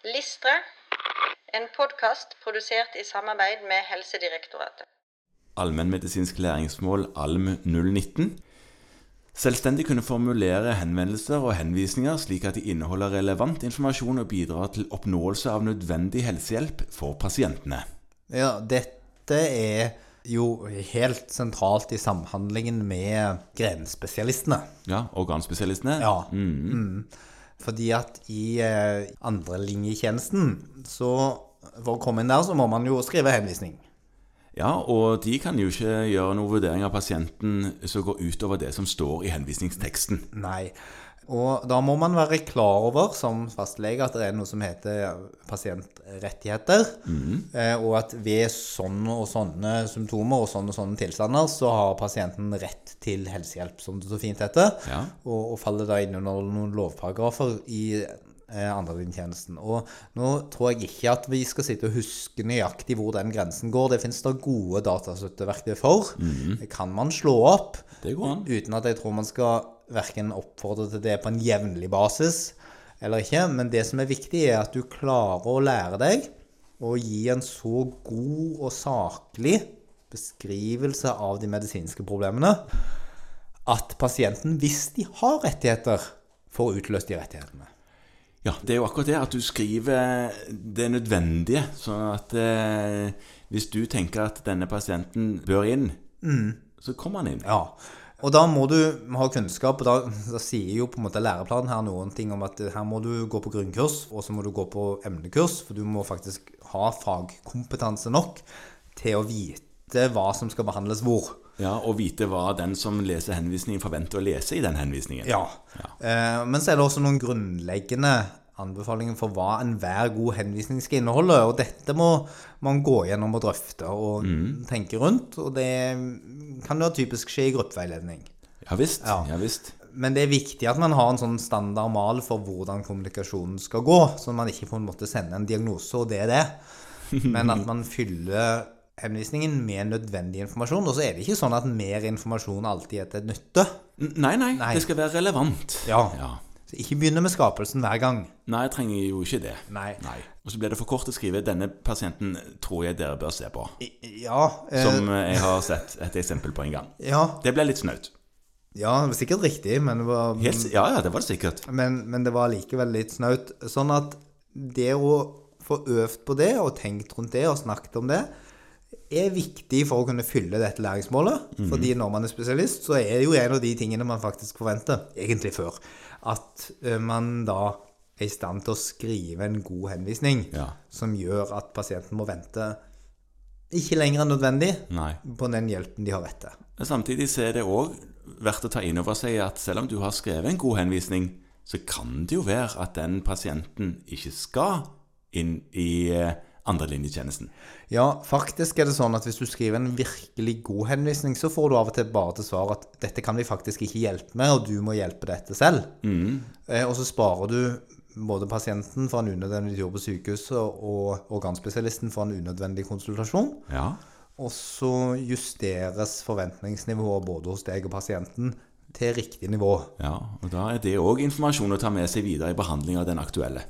Listre, en podkast produsert i samarbeid med Helsedirektoratet. Allmennmedisinsk læringsmål ALM 019. Selvstendig kunne formulere henvendelser og henvisninger slik at de inneholder relevant informasjon og bidrar til oppnåelse av nødvendig helsehjelp for pasientene. Ja, dette er jo helt sentralt i samhandlingen med grenspesialistene. Ja, organspesialistene. Ja. Mm. Fordi at i eh, andrelinjetjenesten, så for å komme inn der, så må man jo skrive henvisning. Ja, og de kan jo ikke gjøre noen vurdering av pasienten som går utover det som står i henvisningsteksten. Nei. Og da må man være klar over som fastlege at det er noe som heter pasientrettigheter. Eh, og at ved sånne og sånne symptomer og sånne og sånne tilstander, så har pasienten rett til helsehjelp, som det så fint heter. Ja. Og, og faller da inn under noen lovparagrafer i eh, andrelinjetjenesten. Og nå tror jeg ikke at vi skal sitte og huske nøyaktig hvor den grensen går. Det finnes da gode datastøtteverktøy for. Det kan man slå opp. Det går an. Uten at jeg tror man skal verken oppfordre til det på en jevnlig basis eller ikke. Men det som er viktig, er at du klarer å lære deg å gi en så god og saklig beskrivelse av de medisinske problemene at pasienten, hvis de har rettigheter, får utløst de rettighetene. Ja, det er jo akkurat det at du skriver det nødvendige. Sånn at eh, hvis du tenker at denne pasienten bør inn, så kommer han inn. Ja, og da må du ha kunnskap, og da, da sier jo på en måte læreplanen her noen ting om at her må du gå på grunnkurs, og så må du gå på emnekurs, for du må faktisk ha fagkompetanse nok til å vite hva som skal behandles hvor. Ja, Og vite hva den som leser henvisningen, forventer å lese i den henvisningen. Ja. Ja. Eh, men så er det også noen grunnleggende anbefalinger for hva enhver god henvisning skal inneholde. Og dette må man gå gjennom og drøfte og tenke rundt. Og det kan jo typisk skje i gruppeveiledning. Ja visst. Ja. Ja visst. Men det er viktig at man har en sånn standard mal for hvordan kommunikasjonen skal gå, så man ikke på en måte sender en diagnose, og det er det. Men at man fyller henvisningen med nødvendig informasjon. Og så er det ikke sånn at mer informasjon alltid er til nytte. Nei, nei, Nei. det skal være relevant. Ja. ja. Så ikke begynne med skapelsen hver gang. Nei, jeg trenger jo ikke det. Nei. Og så ble det for kort å skrive 'denne pasienten tror jeg dere bør se på'. I- Ja, eh, Som eh, jeg har sett et eksempel på en gang. ja, Det ble litt snaut. ja, det var sikkert riktig, men det var, Helt, ja, ja, det var det sikkert. men, men det var likevel litt snaut. Sånn at det å få øvd på det, og tenkt rundt det, og snakket om det, er viktig for å kunne fylle dette læringsmålet. Fordi når man er spesialist, så er det jo en av de tingene man faktisk forventer, egentlig før, at eh, man da er i stand til å skrive en god henvisning Ja. som gjør at pasienten må vente ikke lenger enn nødvendig Nei. på den hjelpen de har rett til. Samtidig så er det òg verdt å ta inn over seg at selv om du har skrevet en god henvisning, så kan det jo være at den pasienten ikke skal inn i eh, andrelinjetjenesten. Ja, faktisk er det sånn at hvis du skriver en virkelig god henvisning, så får du av og til bare til svar at dette kan vi faktisk ikke hjelpe med, og du må hjelpe dette selv. Eh, og så sparer du både pasienten for en unødvendig tur på sykehuset og organspesialisten for en unødvendig konsultasjon. Ja. Og så justeres forventningsnivået både hos deg og pasienten til riktig nivå. ja. Og da er det òg informasjon å ta med seg videre i behandling av den aktuelle.